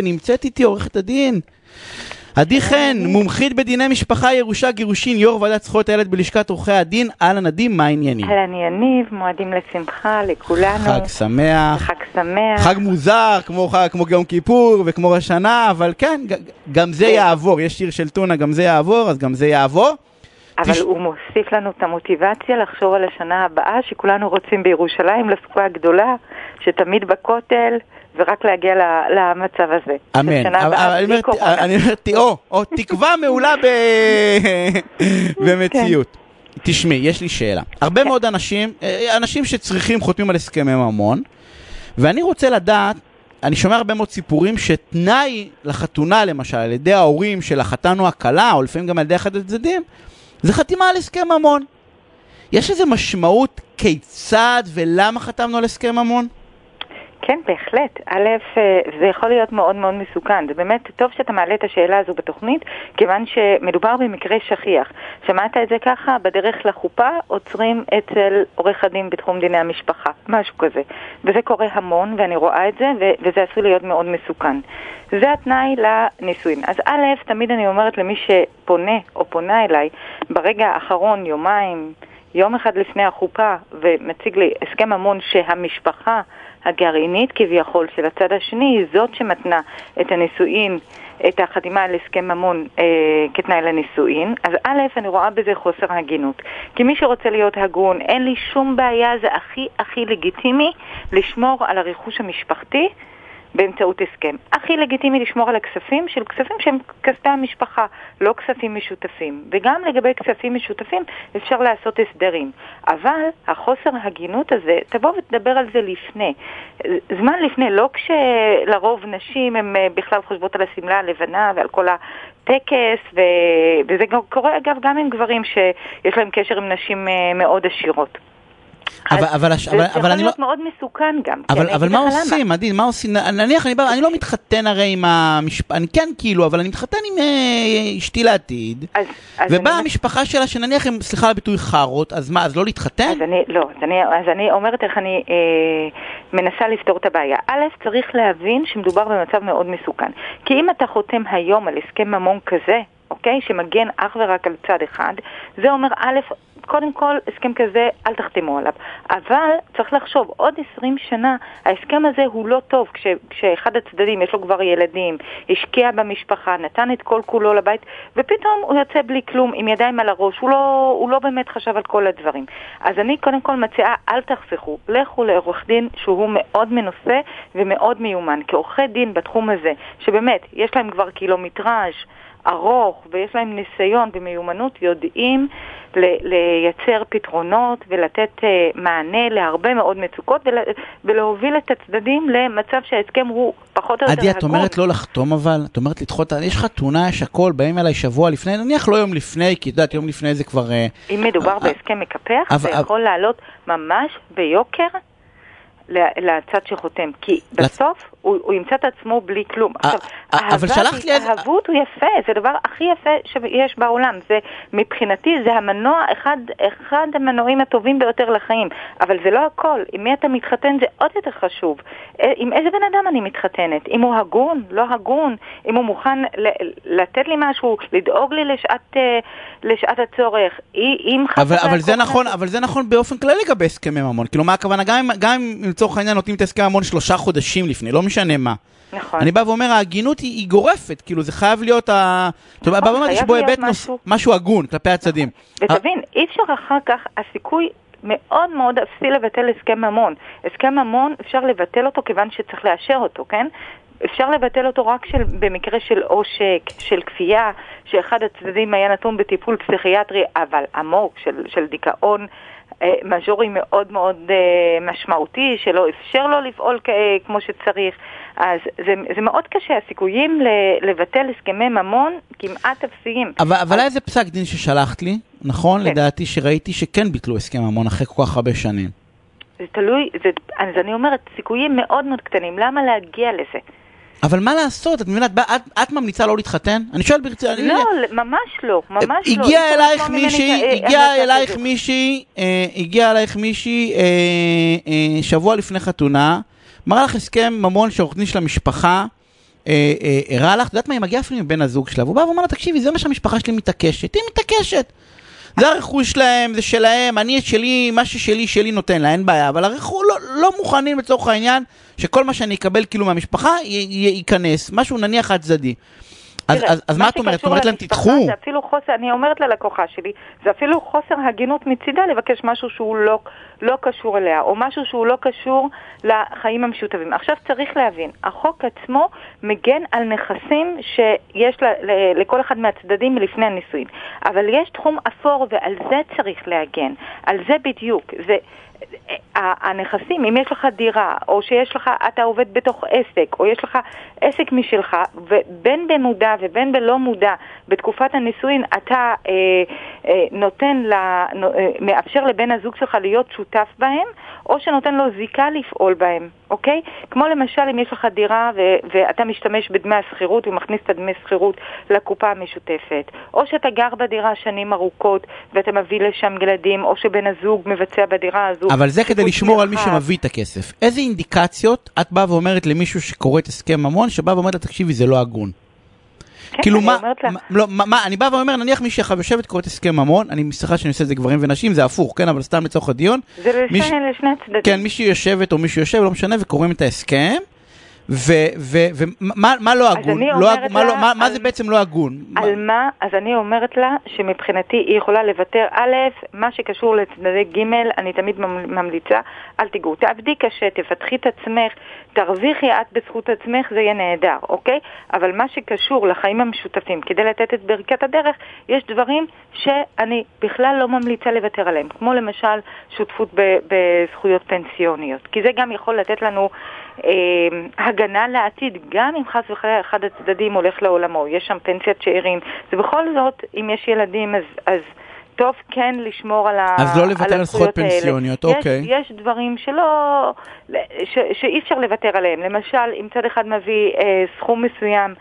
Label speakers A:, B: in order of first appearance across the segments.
A: ונמצאת איתי עורכת הדין. עדי חן, מומחית בדיני משפחה, ירושה, גירושין, יו"ר ועדת זכויות הילד בלשכת עורכי הדין. אהלן עדי, מה העניינים?
B: אהלן יניב, מועדים לשמחה לכולנו.
A: חג שמח.
B: חג שמח.
A: חג מוזר, כמו, חג, כמו יום כיפור וכמו ראש שנה, אבל כן, גם זה
B: כן.
A: יעבור. יש שיר של טונה, גם זה יעבור, אז גם זה יעבור.
B: אבל
A: תש-
B: הוא מוסיף לנו את המוטיבציה לחשוב על השנה הבאה, שכולנו רוצים בירושלים, לסוכה הגדולה, שתמיד בכותל, ורק להגיע למצב הזה.
A: אמן. אני אומר- ת- או, תקווה מעולה ב- במציאות. תשמעי, יש לי שאלה. הרבה
B: כן.
A: מאוד אנשים, אה, אנשים שצריכים חותמים על הסכמי ממון, ואני רוצה לדעת, אני שומע הרבה מאוד סיפורים שתנאי לחתונה, למשל, על ידי ההורים של החתן או הכלה, או לפעמים גם על ידי אחד הצדדים, זה חתימה על הסכם ממון. יש איזו משמעות כיצד ולמה חתמנו על הסכם ממון?
B: כן, בהחלט. א', אה, זה יכול להיות מאוד מאוד מסוכן. זה באמת טוב שאתה מעלה את השאלה הזו בתוכנית, כיוון שמדובר במקרה שכיח. שמעת את זה ככה? בדרך לחופה עוצרים אצל עורך הדין בתחום דיני המשפחה, משהו כזה. וזה קורה המון, ואני רואה את זה, וזה עשוי להיות מאוד מסוכן. זה התנאי לנישואין. אז א', תמיד אני אומרת למי שפונה או פונה אליי, ברגע האחרון, יומיים, יום אחד לפני החופה, ומציג לי הסכם ממון שהמשפחה הגרעינית כביכול של הצד השני היא זאת שמתנה את הנישואין, את החתימה על הסכם ממון אה, כתנאי לנישואין, אז א', אני רואה בזה חוסר הגינות. כי מי שרוצה להיות הגון, אין לי שום בעיה, זה הכי הכי לגיטימי לשמור על הרכוש המשפחתי באמצעות הסכם. הכי לגיטימי לשמור על הכספים של כספים שהם כספי המשפחה, לא כספים משותפים. וגם לגבי כספים משותפים אפשר לעשות הסדרים. אבל החוסר הגינות הזה, תבוא ותדבר על זה לפני. זמן לפני, לא כשלרוב נשים הן אה, בכלל חושבות על השמלה הלבנה ועל כל הטקס, ו... וזה קורה אגב גם עם גברים שיש להם קשר עם נשים אה, מאוד עשירות.
A: אבל- אבל הש-
B: זה
A: אבל-
B: יכול
A: אבל אני
B: להיות
A: לא-
B: מאוד מסוכן גם.
A: אבל,
B: אני
A: אבל מה. עושים, עדין, מה עושים? נניח, אני, בא- אני לא מתחתן הרי עם המשפחה, אני כן כאילו, אבל אני מתחתן עם אה, אשתי לעתיד,
B: אז, אז
A: ובאה
B: אני,
A: המשפחה שלה, שנניח הם, סליחה על הביטוי, חארות, אז מה, אז לא להתחתן?
B: אז אני, לא, אז אני, אז אני אומרת איך אני אה, מנסה לפתור את הבעיה. א', צריך להבין שמדובר במצב מאוד מסוכן. כי אם אתה חותם היום על הסכם ממון כזה, אוקיי, שמגן אך ורק על צד אחד, זה אומר א', קודם כל, הסכם כזה, אל תחתמו עליו. אבל צריך לחשוב, עוד 20 שנה, ההסכם הזה הוא לא טוב כש, כשאחד הצדדים, יש לו כבר ילדים, השקיע במשפחה, נתן את כל כולו לבית, ופתאום הוא יוצא בלי כלום, עם ידיים על הראש, הוא לא, הוא לא באמת חשב על כל הדברים. אז אני קודם כל מציעה, אל תחסכו, לכו לעורך דין שהוא מאוד מנוסה ומאוד מיומן. כעורכי דין בתחום הזה, שבאמת, יש להם כבר קילומטראז' ארוך ויש להם ניסיון ומיומנות, יודעים לייצר פתרונות ולתת uh, מענה להרבה מאוד מצוקות ול- ולהוביל את הצדדים למצב שההסכם הוא פחות או יותר
A: עדי, את. אומרת לא לחתום אבל? את אומרת לדחות, יש חתונה, יש הכל, באים אליי שבוע לפני, נניח לא יום לפני, כי את יודעת, יום לפני זה כבר... אה,
B: אם מדובר
A: אה,
B: בהסכם מקפח, זה יכול לעלות ממש ביוקר לצד שחותם, כי בסוף הוא, הוא ימצא את עצמו בלי כלום.
A: אה,
B: עכשיו,
A: אה, אבל
B: אהבה אהבות הוא יפה, זה הדבר הכי יפה שיש בעולם. זה, מבחינתי זה המנוע, אחד, אחד המנועים הטובים ביותר לחיים. אבל זה לא הכל, עם מי אתה מתחתן זה עוד יותר חשוב. אה, עם איזה בן אדם אני מתחתנת? אם הוא הגון, לא הגון, אם הוא מוכן ל- לתת לי משהו, לדאוג לי לשעת, לשעת הצורך. אם-
A: אבל, אבל זה נכון, אבל זה נכון באופן כללי לגבי הסכמי ממון. כאילו, מה הכוונה? גם אם לצורך העניין נותנים את הסכם ממון שלושה חודשים לפני, לא משנה מה.
B: נכון.
A: אני בא ואומר, ההגינות היא, היא גורפת, כאילו, זה חייב להיות ה... יודע, בא ואומר, יש בו היבט.
B: משהו-
A: משהו הגון כלפי הצדדים.
B: ותבין, אי אפשר אחר כך, הסיכוי מאוד מאוד אפסי לבטל הסכם ממון. הסכם ממון, אפשר לבטל אותו כיוון שצריך לאשר אותו, כן? אפשר לבטל אותו רק של, במקרה של עושק, של כפייה, שאחד הצדדים היה נתון בטיפול פסיכיאטרי, אבל עמוק, של, של דיכאון מז'ורי מאוד מאוד אה, משמעותי, שלא אפשר לו לפעול אה, כמו שצריך. אז זה, זה מאוד קשה, הסיכויים לבטל הסכמי ממון כמעט אפסיים.
A: אבל, אבל היה איזה פסק דין ששלחת לי, נכון?
B: כן.
A: לדעתי שראיתי שכן ביטלו הסכם ממון אחרי כל כך הרבה שנים.
B: זה תלוי, זה, אז אני אומרת, סיכויים מאוד מאוד קטנים, למה להגיע לזה?
A: אבל מה לעשות? את מבינה, את, את, את ממליצה לא להתחתן? אני שואל ברצינות. אני-
B: לא, ממש לא, ממש לא.
A: הגיעה
B: אפשר
A: אלייך מישהי,
B: אה,
A: הגיעה
B: המלצה
A: אלייך. מישהי, אה, הגיעה אלייך מישהי אה, אה, שבוע לפני חתונה, מראה לך הסכם ממון שעורך דין של המשפחה אה, אה, הראה לך, את יודעת מה, היא מגיעה אפילו עם בן הזוג שלה, והוא בא ואומר לה, תקשיבי, זה מה שהמשפחה שלי מתעקשת, היא מתעקשת. זה הרכוש שלהם, זה שלהם, אני את שלי, מה ששלי, שלי נותן לה, אין בעיה, אבל הרכוש לא, לא מוכנים לצורך העניין שכל מה שאני אקבל כאילו מהמשפחה י- י- ייכנס, משהו נניח חד צדדי. אז, אז, אז מה את אומרת? את אומרת להם תדחו?
B: זה אפילו חוסר, אני אומרת ללקוחה שלי, זה אפילו חוסר הגינות מצידה לבקש משהו שהוא לא, לא קשור אליה, או משהו שהוא לא קשור לחיים המשותפים. עכשיו צריך להבין, החוק עצמו מגן על נכסים שיש ל, ל, לכל אחד מהצדדים לפני הנישואין, אבל יש תחום אפור ועל זה צריך להגן, על זה בדיוק. זה, הנכסים, אם יש לך דירה, או שיש לך, אתה עובד בתוך עסק, או יש לך עסק משלך, ובין במודע ובין בלא מודע, בתקופת הנישואין אתה אה, אה, נותן, לה, אה, מאפשר לבן הזוג שלך להיות שותף בהם, או שנותן לו זיקה לפעול בהם, אוקיי? כמו למשל אם יש לך דירה ו- ואתה משתמש בדמי השכירות ומכניס את הדמי שכירות לקופה המשותפת, או שאתה גר בדירה שנים ארוכות ואתה מביא לשם ילדים, או שבן הזוג מבצע בדירה הזו.
A: אבל זה כדי לשמור על מי. שמביא את הכסף. איזה אינדיקציות את באה ואומרת למישהו שקורא את הסכם ממון, שבא ואומרת לה, תקשיבי, זה לא הגון.
B: כן,
A: כאילו מה,
B: לה,
A: לא, מה, מה, אני בא ואומר, נניח מישהי עכשיו יושבת, קוראת הסכם ממון, אני מסליחה שאני עושה את זה גברים ונשים, זה הפוך, כן, אבל סתם לצורך הדיון.
B: זה
A: מיש-
B: לשני הצדדים.
A: כן, מישהי יושבת או מישהו יושב, לא משנה, וקוראים את ההסכם, ומה מה לא הגון?
B: אני
A: לא מה לא-
B: לה
A: מה- מה
B: על-
A: זה בעצם לא הגון?
B: על מה? אז אני אומרת לה שמבחינתי היא יכולה לוותר. א', מה שקשור לצדדי ג', אני תמיד ממ- ממליצה, אל תיגעו. תעבדי קשה, תפתחי את עצמך, תרוויחי את בזכות עצמך, זה יהיה נהדר, אוקיי? אבל מה שקשור לחיים המשותפים, כדי לתת את ברכת הדרך, יש דברים שאני בכלל לא ממליצה לוותר עליהם, כמו למשל שותפות בזכויות פנסיוניות, כי זה גם יכול לתת לנו אה, הגנה לעתיד, גם אם חס וחלילה אחד הצדדים הולך לעולמו, יש שם פנסיית שאירים, ובכל זאת, אם יש ילדים, אז... אז טוב כן לשמור על, ה,
A: אז לא לוותר על
B: הזכויות
A: זכויות
B: האלה.
A: פנסיוניות,
B: יש,
A: אוקיי.
B: יש דברים שלא, ש, שאי אפשר לוותר עליהם. למשל, אם צד אחד מביא אה, סכום מסוים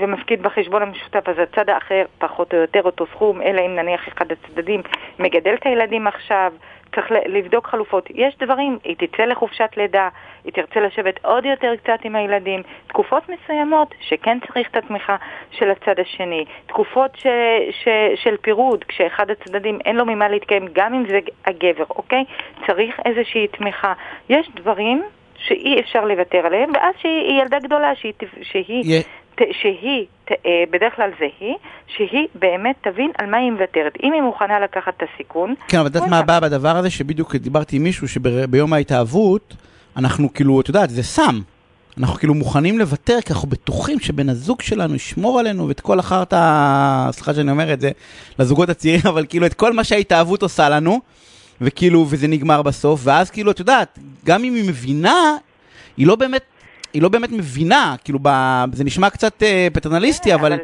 B: ומפקיד בחשבון המשותף, אז הצד האחר פחות או יותר אותו סכום, אלא אם נניח אחד הצדדים מגדל את הילדים עכשיו, צריך לבדוק חלופות. יש דברים, היא תצא לחופשת לידה, היא תרצה לשבת עוד יותר קצת עם הילדים, תקופות מסוימות שכן צריך את התמיכה של הצד השני, תקופות ש, ש, של פירוד, כשאחד הצדדים אין לו ממה להתקיים, גם אם זה הגבר, אוקיי? צריך איזושהי תמיכה. יש דברים שאי אפשר לוותר עליהם, ואז שהיא ילדה גדולה, שהיא, שהיא ת- שהיא, אה, בדרך כלל זה היא, שהיא באמת תבין על מה היא מוותרת. אם היא מוכנה לקחת את הסיכון,
A: כן, אבל את יודעת מה הבעיה בדבר הזה? שבדיוק דיברתי עם מישהו שביום ההתאהבות, אנחנו כאילו, את יודעת, זה סם. אנחנו כאילו מוכנים לוותר, כי אנחנו בטוחים שבן הזוג שלנו ישמור עלינו, ואת כל החרטא, סליחה שאני אומר את זה, לזוגות הצעירים, אבל כאילו את כל מה שההתאהבות עושה לנו, וכאילו, וזה נגמר בסוף, ואז כאילו, את יודעת, גם אם היא מבינה, היא לא באמת, היא לא באמת מבינה, כאילו, ב... זה נשמע קצת אה, פטרנליסטי, אבל...
B: היא,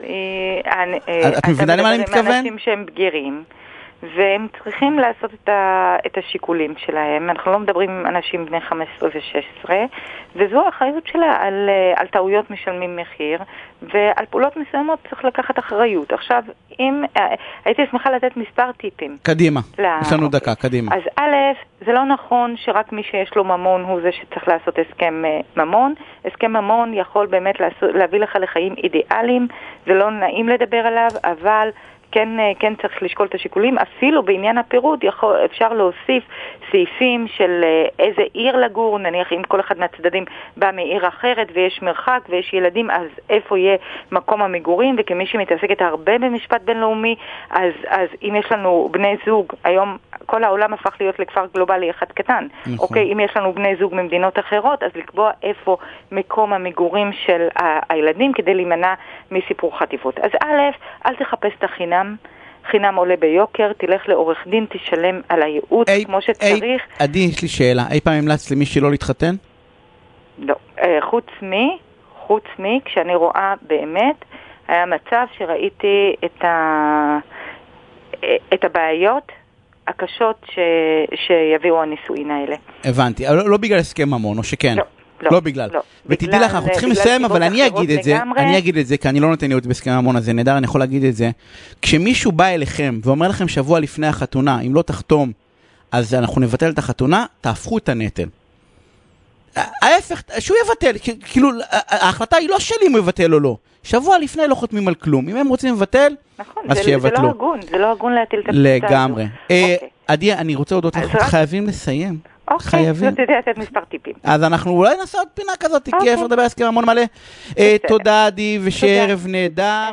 B: אני, אה,
A: את מבינה למה אני מתכוון?
B: אנשים שהם בגירים, והם צריכים לעשות את, ה, את השיקולים שלהם. אנחנו לא מדברים עם אנשים בני 15 ו-16, וזו האחריות שלה על, אה, על טעויות משלמים מחיר, ועל פעולות מסוימות צריך לקחת אחריות. עכשיו, אם... אה, הייתי שמחה לתת מספר טיפים.
A: קדימה,
B: לא,
A: יש לנו. דקה, קדימה.
B: אז א', זה לא נכון שרק מי שיש לו ממון הוא זה שצריך לעשות הסכם אה, ממון. הסכם ממון יכול באמת לעשות, להביא לך לחיים אידיאליים, זה לא נעים לדבר עליו, אבל כן, אה, כן צריך לשקול את השיקולים. אפילו בעניין הפירוד יכול, אפשר להוסיף סעיפים של אה, איזה עיר לגור, נניח אם כל אחד מהצדדים בא מעיר אחרת ויש מרחק ויש ילדים, אז איפה יהיה מקום המגורים, וכמי שמתעסקת הרבה במשפט בינלאומי, אז, אז אם יש לנו בני זוג, היום כל העולם הפך להיות לכפר גלובלי אחד קטן,
A: נכון.
B: אוקיי? אם יש לנו בני זוג ממדינות אחרות, אז לקבוע איפה מקום המגורים של ה- הילדים כדי להימנע מסיפור חטיפות. אז א', אל תחפש את החינם. חינם עולה ביוקר, תלך לעורך דין, תשלם על הייעוץ
A: אי-
B: כמו
A: אי-
B: שצריך.
A: עדי, יש לי שאלה. אי פעם המלצת למישהי לא להתחתן?
B: לא. אה, חוץ מי, חוץ מי, כשאני רואה באמת, היה מצב שראיתי את, ה... אה, את הבעיות הקשות ש... שיביאו הנישואין האלה.
A: הבנתי. אבל לא- לא בגלל הסכם ממון, או שכן?
B: לא.
A: לא, לא בגלל.
B: לא.
A: ותדעי לך, אנחנו צריכים לסיים, אבל אני אגיד את זה,
B: לגמרי...
A: אני אגיד את זה, כי אני לא נותן ייעוץ בהסכם המון הזה, נהדר, אני יכול להגיד את זה. כשמישהו בא אליכם ואומר לכם שבוע לפני החתונה, אם לא תחתום, אז אנחנו נבטל את החתונה, תהפכו את הנטל. ההפך, שהוא יבטל, כאילו, ההחלטה היא לא שלי אם הוא יבטל או לא. שבוע לפני לא חותמים על כלום, אם הם רוצים לבטל,
B: נכון,
A: אז שיבטלו.
B: זה לא הגון, זה לא הגון להטיל את הקבוצה הזו.
A: לגמרי. אה,
B: אוקיי.
A: עדי, אני רוצה להודות לך, חייבים לסיים.
B: אוקיי,
A: חייבים.
B: זאת יודעת מספר טיפים.
A: אז אנחנו אולי נעשה עוד פינה כזאת, כי אפשר אוקיי. לדבר על הסכם המון מלא. אה, תודה, עדי, ושערב נהדר.